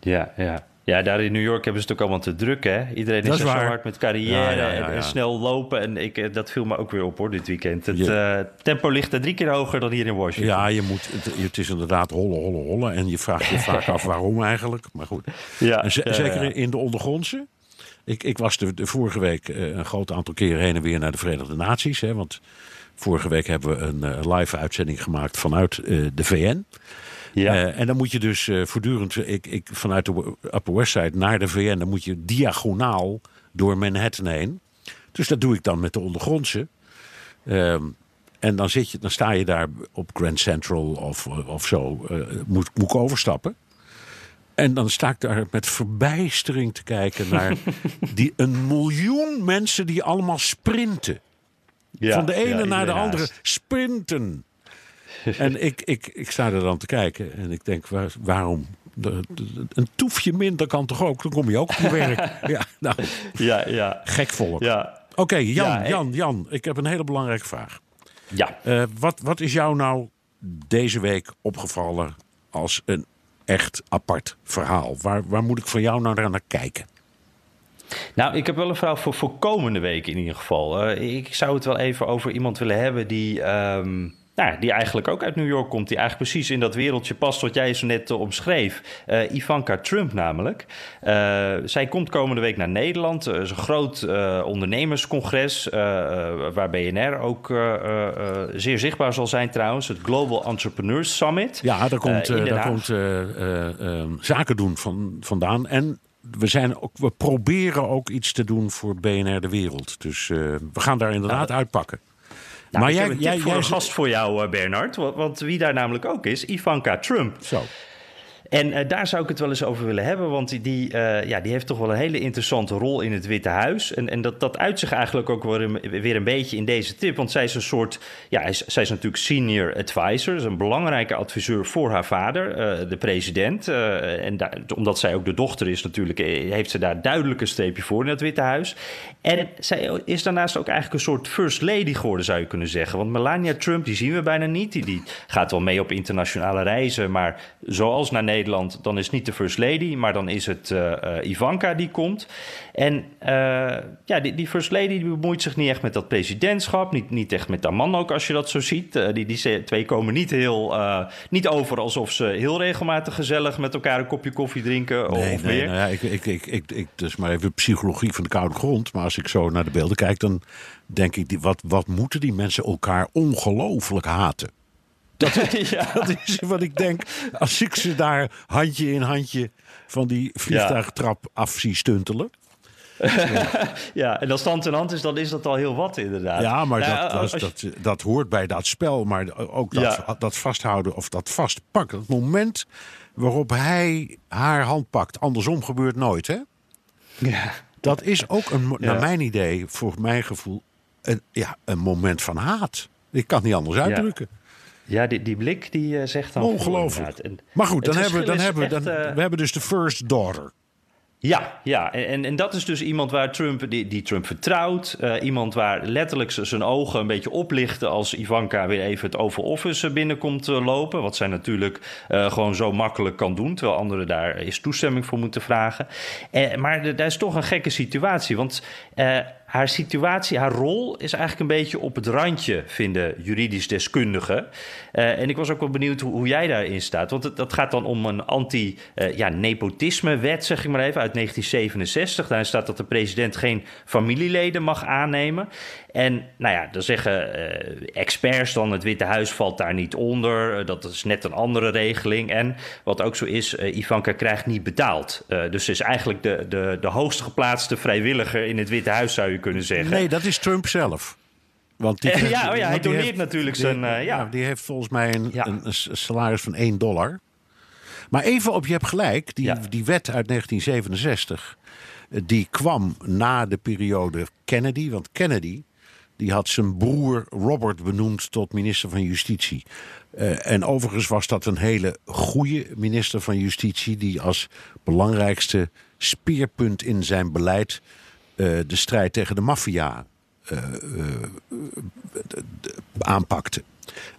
Ja, ja. Ja, daar in New York hebben ze het ook allemaal te druk, hè? Iedereen Dat is, is zo hard met carrière Ja, ja, ja, en- snel lopen. En ik, eh, dat viel me ook weer op, hoor, dit weekend. Het eh, tempo ligt er drie keer hoger dan hier in Washington. Ja, je moet, het, het is inderdaad hollen, hollen, hollen. En je vraagt je vaak af waarom eigenlijk. Maar goed. Ja, En zeker in de ondergrondse. Ik, ik was de, de vorige week eh, een groot aantal keren heen en weer naar de Verenigde Naties. Hè, want vorige week hebben we een eh, live uitzending gemaakt vanuit eh, de VN. Ja. Eh, en dan moet je dus voortdurend, ik, ik, vanuit de Upper West Side naar de VN, dan moet je diagonaal door Manhattan heen. Dus dat doe ik dan met de ondergrondse. Ehm, en dan, zit je, dan sta je daar op Grand Central of, of zo, moet, moet ik overstappen. En dan sta ik daar met verbijstering te kijken naar die, een miljoen mensen die allemaal sprinten. Ja, Van de ene ja, naar de andere haast. sprinten. en ik, ik, ik sta er dan te kijken en ik denk, waar, waarom? De- de- een toefje minder kan toch ook? Dan kom je ook op je werk. Ja, nou, Ja, ja. gek volk. Ja, Oké, Jan, Ja? Jan, Jan, ik heb een hele belangrijke vraag. ja. Eh, wat, wat is jou nou deze week opgevallen als een echt apart verhaal? Waar, waar moet ik van jou nou naar kijken? Nou, ik heb wel een vraag voor, voor komende week in ieder geval. Eh, ik zou het wel even over iemand willen hebben die, ehm, nou, die eigenlijk ook uit New York komt. Die eigenlijk precies in dat wereldje past wat jij zo net eh, omschreef. Eh, Ivanka Trump namelijk. Zij komt komende week naar Nederland. Er is een groot ondernemerscongres waar BNR ook zeer zichtbaar zal zijn trouwens. Het Global Entrepreneurs Summit. Ja, daar komt, daar komt eh, eh, eh, zaken doen van, vandaan. En we, zijn ook, we proberen ook iets te doen voor BNR de Wereld. Dus eh, we gaan daar inderdaad uitpakken. Nou, maar ik jij, jij, tip voor jij een gast voor jou, eh, Bernard. Want, want wie daar namelijk ook is, Ivanka Trump. Zo. En eh, daar zou ik het wel eens over willen hebben. Want die, eh, ja, die heeft toch wel een hele interessante rol in het Witte Huis. En, en dat, dat uit zich eigenlijk ook weer een, weer een beetje in deze tip. Want zij is een soort. Ja, is- zij is natuurlijk senior advisor. Dus een belangrijke adviseur voor haar vader, eh, de president. En omdat zij ook de dochter is, natuurlijk, heeft ze daar duidelijk een streepje voor in het Witte Huis. En zij is daarnaast ook eigenlijk een soort first lady geworden, zou je kunnen zeggen. Want Melania Trump, die zien we bijna niet. Die, die gaat wel mee op internationale reizen. Maar zoals naar Nederland, dan is het niet de First Lady, maar dan is het Ivanka die komt. En ja, die, die First Lady die bemoeit zich niet echt met dat presidentschap, niet, niet echt met haar man ook, als je dat zo ziet. die, die twee komen niet, heel, niet over alsof ze heel regelmatig gezellig met elkaar een kopje koffie drinken nee, of nee, meer. Nou ja, ik, ik, ik, ik, ik, dus maar even psychologie van de koude grond. Maar als ik zo naar de beelden kijk, dan denk ik, die, wat, wat moeten die mensen elkaar ongelooflijk haten? Dat, is, Ja. dat is wat ik denk. Als ik ze daar handje in handje van die vliegtuigtrap af zie stuntelen. Ja, en als stand in hand is, dan is dat al heel wat inderdaad. Ja, maar Nou, dat, als- dat, als je- dat, dat hoort bij dat spel. Maar ook dat, Ja. dat vasthouden of dat vastpakken. Het moment waarop hij haar hand pakt. Andersom gebeurt nooit, hè? ja. Dat is ook, een, Ja. naar mijn idee, voor mijn gevoel, een, ja, een moment van haat. Ik kan het niet anders uitdrukken. Ja, die, die blik die eh, zegt dan... Ongelooflijk. En Maar goed, dan hebben, we- dan hebben, we- dan, echt, eh, we hebben dus de first daughter. Ja, ja. En, en dat is dus iemand waar Trump, die, die Trump vertrouwt. Eh, iemand waar letterlijk zijn ogen een beetje oplichten als Ivanka weer even het Oval Office binnenkomt lopen. Wat zij natuurlijk gewoon zo makkelijk kan doen, terwijl anderen daar is toestemming voor moeten vragen. Maar de- daar is toch een gekke situatie, want haar situatie, haar rol is eigenlijk een beetje op het randje, vinden juridisch deskundigen. Eh, en ik was ook wel benieuwd hoe, hoe jij daarin staat. Want het, dat gaat dan om een anti-nepotisme-wet, zeg ik maar even, uit 1967. Daarin staat dat de president geen familieleden mag aannemen. En nou ja, dan zeggen eh, experts dan, het Witte Huis valt daar niet onder. Eh, dat is net een andere regeling. En wat ook zo is, eh, Ivanka krijgt niet betaald. Eh, dus ze is eigenlijk de, de, de hoogst geplaatste vrijwilliger in het Witte Huis, zou je kunnen zeggen. Nee, dat is Trump zelf. Want die ja, oh ja, hij doneert natuurlijk zijn, die- eh, ja. Die heeft volgens mij een, Ja. een, een salaris van 1 dollar. Maar even op, je hebt gelijk, die, die wet uit 1967... eh, die kwam na de periode Kennedy. Want Kennedy die had zijn broer Robert benoemd tot minister van Justitie. Eh, en overigens was dat een hele goede minister van Justitie... die als belangrijkste speerpunt in zijn beleid... eh, de strijd tegen de maffia eh, aanpakte.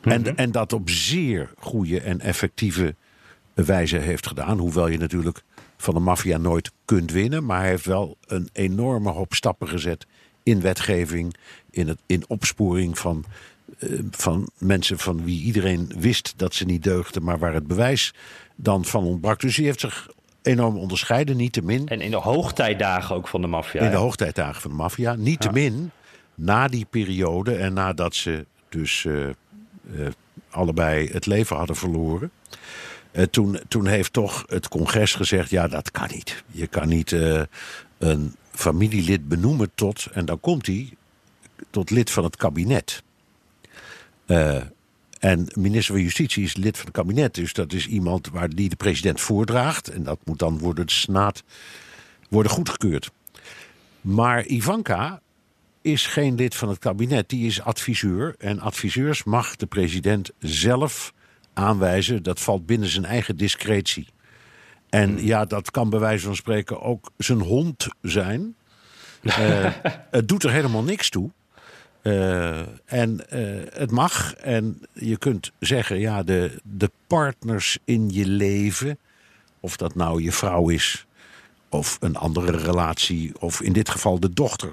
en, en dat op zeer goede en effectieve wijze heeft gedaan. Hoewel je natuurlijk van de maffia nooit kunt winnen. Maar hij heeft wel een enorme hoop stappen gezet in wetgeving, in, het, in opsporing van, eh, van mensen van wie iedereen wist dat ze niet deugden, maar waar het bewijs dan van ontbrak. Dus hij heeft zich enorm onderscheiden, niettemin. En in de hoogtijdagen ook van de maffia. In de ja. hoogtijdagen van de maffia. Niettemin, na die periode en nadat ze dus eh, eh, allebei het leven hadden verloren. eh, toen, toen heeft toch het congres gezegd: ja, dat kan niet. Je kan niet een familielid benoemen tot, en dan komt hij, tot lid van het kabinet. En minister van Justitie is lid van het kabinet. Dus dat is iemand waar die de president voordraagt. En dat moet dan worden de Senaat worden goedgekeurd. Maar Ivanka is geen lid van het kabinet. Die is adviseur. En adviseurs mag de president zelf aanwijzen. Dat valt binnen zijn eigen discretie. En ja, dat kan bij wijze van spreken ook zijn hond zijn. Eh, het doet er helemaal niks toe. Eh, en eh, het mag. En je kunt zeggen, ja, de, de partners in je leven, of dat nou je vrouw is, of een andere relatie, of in dit geval de dochter.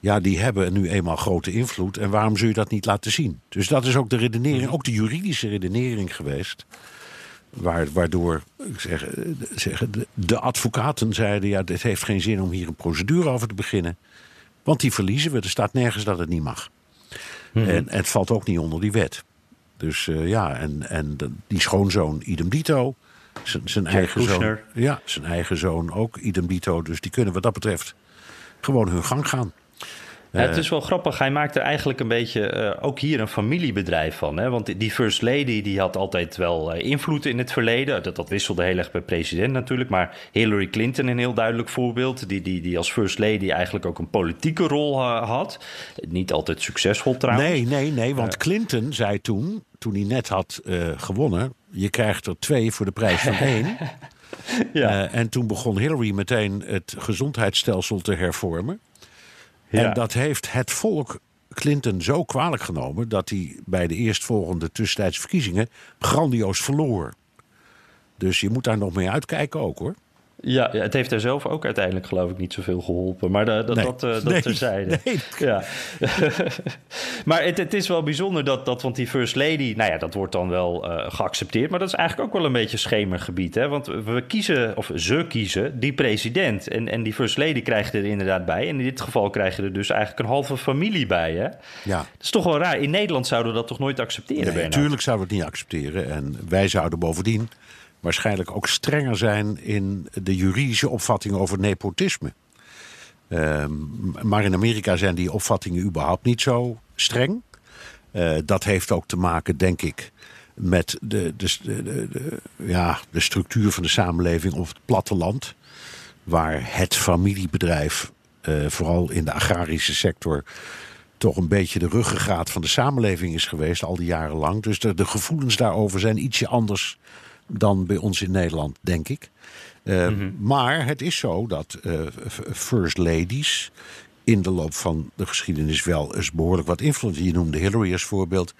Ja, die hebben nu eenmaal grote invloed. En waarom zul je dat niet laten zien? Dus dat is ook de redenering, ook de juridische redenering geweest. Waar, waardoor ik zeg, eh, zeggen, de, advocaten zeiden: ja, het heeft geen zin om hier een procedure over te beginnen. Want die verliezen we. Er staat nergens dat het niet mag. en, en het valt ook niet onder die wet. Dus eh, ja, en, en die schoonzoon idem dito. Zijn- eigen zoon. Ja, zijn eigen zoon ook idem dito. Dus die kunnen wat dat betreft gewoon hun gang gaan. Ja, het is wel grappig. Hij maakt er eigenlijk een beetje eh, ook hier een familiebedrijf van. Hè? Want die- First Lady die had altijd wel eh, invloed in het verleden. Dat, dat wisselde heel erg bij president natuurlijk. Maar Hillary Clinton een heel duidelijk voorbeeld. Die, die, die als First Lady eigenlijk ook een politieke rol eh, had. Niet altijd succesvol trouwens. Nee, nee, nee. Want Clinton zei toen, toen hij net had eh, gewonnen... je krijgt er twee voor de prijs van één. Ja. Eh, en toen begon Hillary meteen het gezondheidsstelsel te hervormen. Ja. En dat heeft het volk Clinton zo kwalijk genomen... dat hij bij de eerstvolgende tussentijdse verkiezingen grandioos verloor. Dus je moet daar nog mee uitkijken ook hoor. Ja, het heeft er zelf ook uiteindelijk geloof ik niet zoveel geholpen. Maar dat, nee. dat, uh, dat nee. terzijde. Nee. Ja. maar het, het, is wel bijzonder dat, dat, want die First Lady, nou ja, dat wordt dan wel uh, geaccepteerd. Maar dat is eigenlijk ook wel een beetje schemergebied. Hè? Want we kiezen, of ze kiezen, die president. En, en die First Lady krijg je er inderdaad bij. En in dit geval krijg je er dus eigenlijk een halve familie bij. Hè? Ja. Dat is toch wel raar. In Nederland zouden we dat toch nooit accepteren? Nee, natuurlijk zouden we het niet accepteren. En wij zouden bovendien waarschijnlijk ook strenger zijn in de juridische opvatting over nepotisme. Um, maar in Amerika zijn die opvattingen überhaupt niet zo streng. Uh, dat heeft ook te maken, denk ik, met de, de, de, de, ja, de structuur van de samenleving op het platteland. Waar het familiebedrijf, uh, vooral in de agrarische sector, toch een beetje de ruggengraat van de samenleving is geweest, al die jaren lang. Dus de gevoelens daarover zijn ietsje anders dan bij ons in Nederland, denk ik. Uh, mm -hmm. Maar het is zo dat uh, first ladies in de loop van de geschiedenis wel eens behoorlijk wat invloed. Je noemde Hillary als voorbeeld.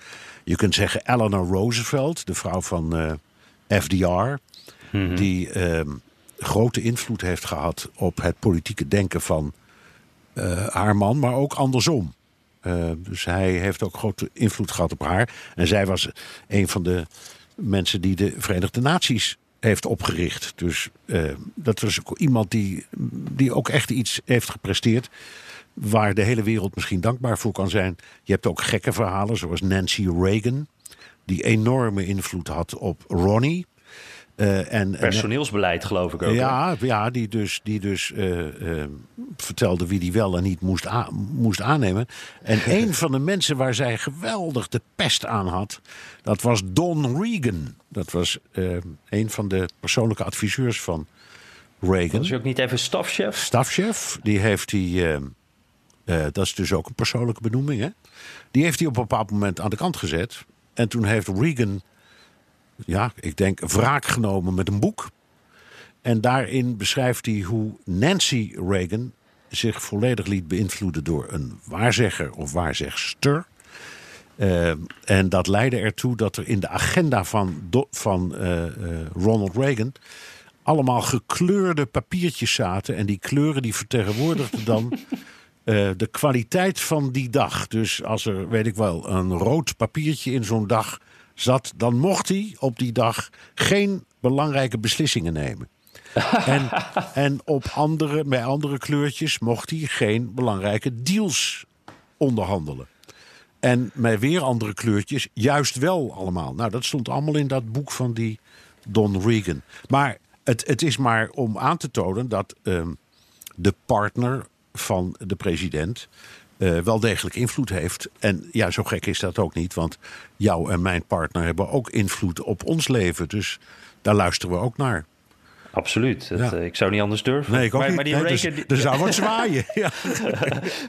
Je kunt zeggen Eleanor Roosevelt, de vrouw van uh, FDR, mm -hmm. die ehm, grote invloed heeft gehad op het politieke denken van haar man, maar ook andersom. dus hij heeft ook grote invloed gehad op haar. En zij was een van de mensen die de Verenigde Naties heeft opgericht. Dus uh, dat was ook iemand die, die ook echt iets heeft gepresteerd. Waar de hele wereld misschien dankbaar voor kan zijn. Je hebt ook gekke verhalen, zoals Nancy Reagan. Die enorme invloed had op Ronnie. Uh, en, Personeelsbeleid, geloof ik ook. Ja, ja die dus, die dus uh, uh, vertelde wie die wel en niet moest, moest aannemen. En een van de mensen waar zij geweldig de pest aan had, dat was Don Regan. Dat was een van de persoonlijke adviseurs van Reagan. Was je ook niet even stafchef? Stafchef, die heeft hij. dat is dus ook een persoonlijke benoeming, hè? Die heeft hij op een bepaald moment aan de kant gezet. En toen heeft Reagan ja, ik denk, wraak genomen met een boek. En daarin beschrijft hij hoe Nancy Reagan zich volledig liet beïnvloeden door een waarzegger of waarzegster. Uh, en dat leidde ertoe dat er in de agenda van, van uh, uh, Ronald Reagan allemaal gekleurde papiertjes zaten. En die kleuren die vertegenwoordigden dan de kwaliteit van die dag. Dus als er, weet ik wel, een rood papiertje in zo'n dag zat, dan mocht hij op die dag geen belangrijke beslissingen nemen. en, en op andere, bij andere kleurtjes mocht hij geen belangrijke deals onderhandelen. En met weer andere kleurtjes juist wel allemaal. Nou, dat stond allemaal in dat boek van die Don Regan. Maar het, het is maar om aan te tonen dat uh, de partner van de president uh, wel degelijk invloed heeft. En ja, zo gek is dat ook niet, want jou en mijn partner hebben ook invloed op ons leven. Dus daar luisteren we ook naar. Absoluut. Dat, ja. uh, ik zou niet anders durven. Nee, ik ook maar, niet. Maar die nee, Reagan, dus, die... Er zou wat zwaaien. ja.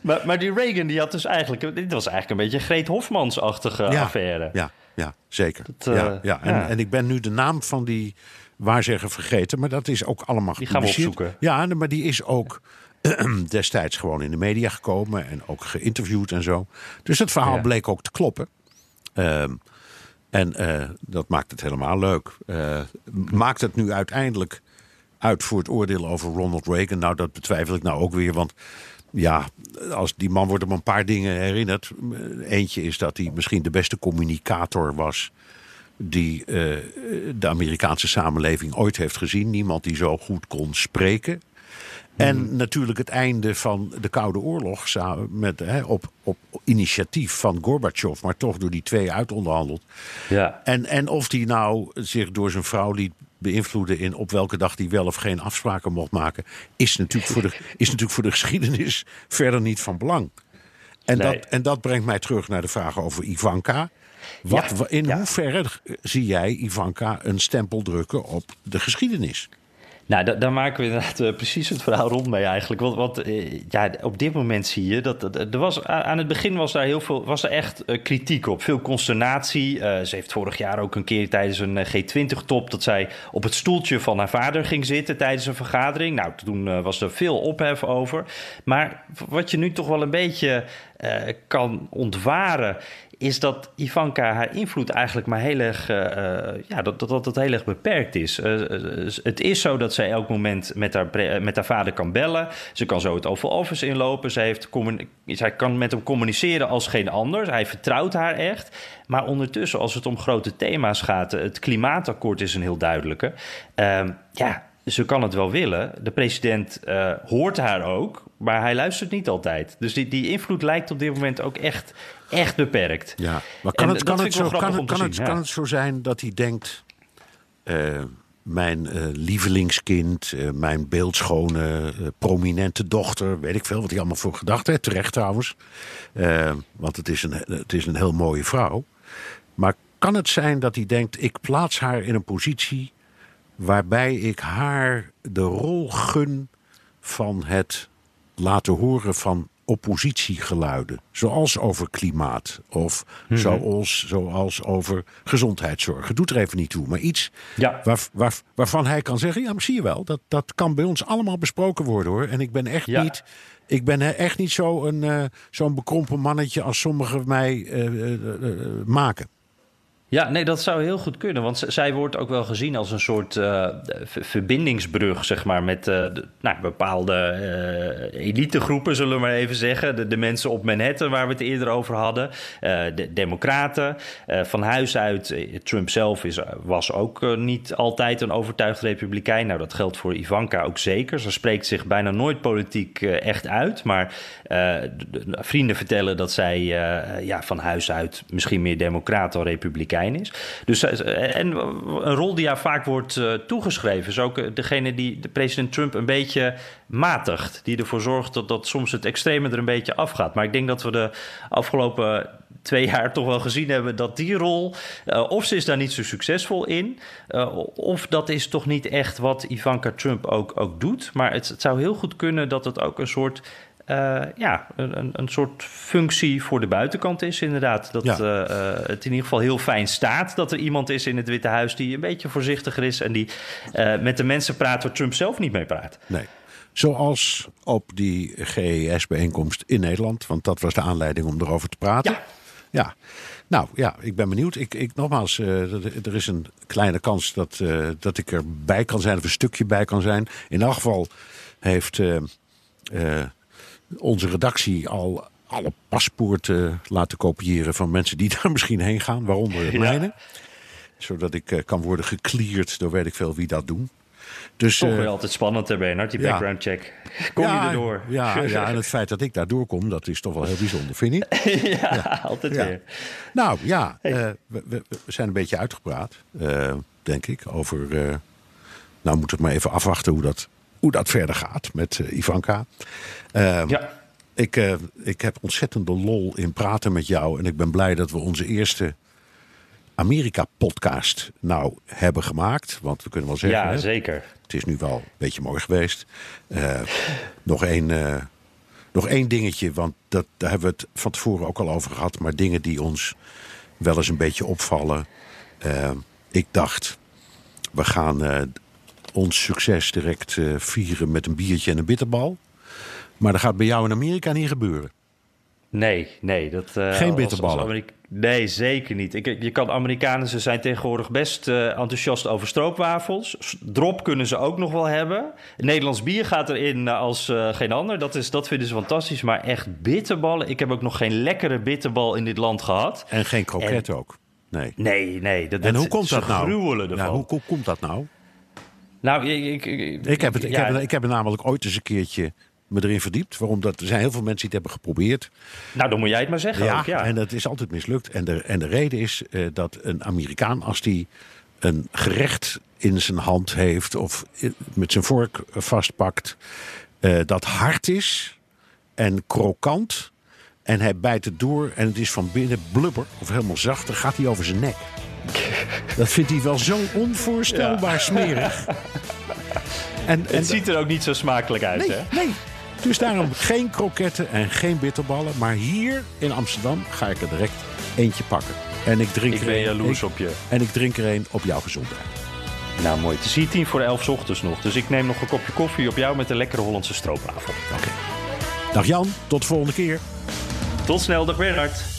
maar, maar die Reagan die had dus eigenlijk... Dit was eigenlijk een beetje Greet Hofmans-achtige ja, affaire. Ja, ja zeker. Dat, uh, ja, ja. En, en ik ben nu de naam van die waarzegger vergeten. Maar dat is ook allemaal Die gaan we opzoeken. Ja, maar die is ook destijds gewoon in de media gekomen en ook geïnterviewd en zo. Dus het verhaal bleek ook te kloppen. Uh, en uh, dat maakt het helemaal leuk. Uh, maakt het nu uiteindelijk uit voor het oordeel over Ronald Reagan? Nou, dat betwijfel ik nou ook weer. Want ja, als die man wordt om een paar dingen herinnerd. Eentje is dat hij misschien de beste communicator was die uh, de Amerikaanse samenleving ooit heeft gezien. Niemand die zo goed kon spreken. En mm. natuurlijk het einde van de Koude Oorlog met, hè, op, op initiatief van Gorbachev, maar toch door die twee uitonderhandeld. Ja. En, en of die nou zich door zijn vrouw liet beïnvloeden in op welke dag hij wel of geen afspraken mocht maken, is natuurlijk voor de, is natuurlijk voor de geschiedenis verder niet van belang. En, nee. dat, en dat brengt mij terug naar de vraag over Ivanka. Wat, ja, in ja. hoeverre zie jij Ivanka een stempel drukken op de geschiedenis? Nou, da daar maken we inderdaad uh, precies het verhaal rond mee eigenlijk. Want, uh, ja, op dit moment zie je dat, er was, aan het begin was daar heel veel, was er echt uh, kritiek op. Veel consternatie. ze heeft vorig jaar ook een keer tijdens een G20-top dat zij op het stoeltje van haar vader ging zitten tijdens een vergadering. Nou, toen was er veel ophef over. Maar wat je nu toch wel een beetje kan ontwaren is dat Ivanka haar invloed eigenlijk maar heel erg, uh, ja, dat, dat, dat heel erg beperkt is. Het is zo dat zij elk moment met haar, met haar vader kan bellen. Ze kan zo het Oval Office inlopen. Zij, heeft zij kan met hem communiceren als geen ander. Hij vertrouwt haar echt. Maar ondertussen, als het om grote thema's gaat, het klimaatakkoord is een heel duidelijke. Ehm, ja, ze kan het wel willen. De president uh, hoort haar ook, maar hij luistert niet altijd. Dus die, die invloed lijkt op dit moment ook echt, echt beperkt. Ja, maar kan, het, kan, het, zo, kan, het, kan, het, kan het zo zijn dat hij denkt... Uh, mijn uh, lievelingskind, mijn beeldschone, prominente dochter... weet ik veel wat hij allemaal voor gedachten heeft. Terecht trouwens, want het is, een, het is een heel mooie vrouw. Maar kan het zijn dat hij denkt... ik plaats haar in een positie waarbij ik haar de rol gun van het laten horen van oppositiegeluiden. Zoals over klimaat of mhm. zoals, zoals over gezondheidszorg. Het doet er even niet toe, maar iets ja. waar, waar, waarvan hij kan zeggen... ja, maar zie je wel, dat, dat kan bij ons allemaal besproken worden hoor. En ik ben echt niet... Ik ben echt niet zo'n uh, zo'n bekrompen mannetje als sommigen mij uh, uh, maken. Ja, nee, dat zou heel goed kunnen. Want zij wordt ook wel gezien als een soort uh, verbindingsbrug, zeg maar, met de, nou, bepaalde uh, elitegroepen, zullen we maar even zeggen. De, mensen op Manhattan, waar we het eerder over hadden. de Democraten. van huis uit, Trump zelf is, was ook niet altijd een overtuigd republikein. Nou, dat geldt voor Ivanka ook zeker. Ze spreekt zich bijna nooit politiek echt uit. Maar vrienden vertellen dat zij ja, van huis uit misschien meer democrat dan republikein is. Dus, eh, en een rol die haar vaak wordt uh, toegeschreven is ook eh, degene die de president Trump een beetje matigt. Die ervoor zorgt dat, dat soms het extreme er een beetje afgaat. Maar ik denk dat we de afgelopen twee jaar toch wel gezien hebben dat die rol, of ze is daar niet zo succesvol in, of dat is toch niet echt wat Ivanka Trump ook, ook doet. Maar het, het, zou heel goed kunnen dat het ook een soort uh, ja, een, een soort functie voor de buitenkant is, inderdaad. Dat ja. uh, het in ieder geval heel fijn staat dat er iemand is in het Witte Huis die een beetje voorzichtiger is en die uh, met de mensen praat waar Trump zelf niet mee praat. Nee. Zoals op die GES-bijeenkomst in Nederland, want dat was de aanleiding om erover te praten. Ja. ja. Nou ja, ik ben benieuwd. Ik, ik, nogmaals, er is een kleine kans dat, dat ik erbij kan zijn, of een stukje bij kan zijn. In elk geval heeft onze redactie al alle paspoorten laten kopiëren van mensen die daar misschien heen gaan, waaronder de mijne. Zodat ik uh, kan worden gecleared door weet ik veel wie dat doen. Dus, Toch weer uh, altijd spannend, hè, Bernard, die background check. Kom ja, je erdoor? Ja, ja, en het feit dat ik daar doorkom, dat is toch wel heel bijzonder, vind je? ja, ja, altijd weer. Nou ja, hey. uh, we, we, zijn een beetje uitgepraat, denk ik, over... nou moeten we maar even afwachten hoe dat hoe dat verder gaat met uh, Ivanka. Uh, ja. Ik, uh, ik heb ontzettende lol in praten met jou. En ik ben blij dat we onze eerste Amerika-podcast nou hebben gemaakt. Want we kunnen wel zeggen... Ja, zeker. Het is nu wel een beetje mooi geweest. Uh, nog één... nog één dingetje, want dat, daar hebben we het van tevoren ook al over gehad. Maar dingen die ons wel eens een beetje opvallen. ik dacht, we gaan ons succes direct uh, vieren met een biertje en een bitterbal. Maar dat gaat bij jou in Amerika niet gebeuren. Nee, nee. Dat, uh, Geen bitterballen. nee, zeker niet. Ik, je kan Amerikanen, ze zijn tegenwoordig best uh, enthousiast over stroopwafels. Drop kunnen ze ook nog wel hebben. Nederlands bier gaat erin als uh, geen ander. Dat, is, dat vinden ze fantastisch. Maar echt bitterballen. Ik heb ook nog geen lekkere bitterbal in dit land gehad. En geen kroket ook. Nee, nee. nee dat, en hoe komt dat nou? Gruwelen Ja, hoe, hoe komt dat nou? Nou, ik, ik, ik, heb het, ik, heb, ik heb er namelijk ooit eens een keertje me erin verdiept. Waarom dat, er zijn heel veel mensen die het hebben geprobeerd. Nou, dan moet jij het maar zeggen. Ja, ook, ja. en dat is altijd mislukt. En de, en de reden is uh, dat een Amerikaan, als die een gerecht in zijn hand heeft of met zijn vork vastpakt, uh, dat hard is en krokant. En hij bijt het door en het is van binnen blubber of helemaal zacht. Dan gaat hij over zijn nek. Dat vindt hij wel zo onvoorstelbaar smerig. En, het ziet er ook niet zo smakelijk uit, nee, hè? Nee, dus daarom geen kroketten en geen bitterballen. Maar hier in Amsterdam ga ik er direct eentje pakken. En ik drink ik ben jaloers op je. En ik drink er een op jouw gezondheid. Nou, mooi. Het is hier tien voor elf ochtends nog. Dus ik neem nog een kopje koffie op jou met een lekkere Hollandse stroopwafel. Oké. Okay. Dag Jan, tot de volgende keer. Tot snel, dag Bernard.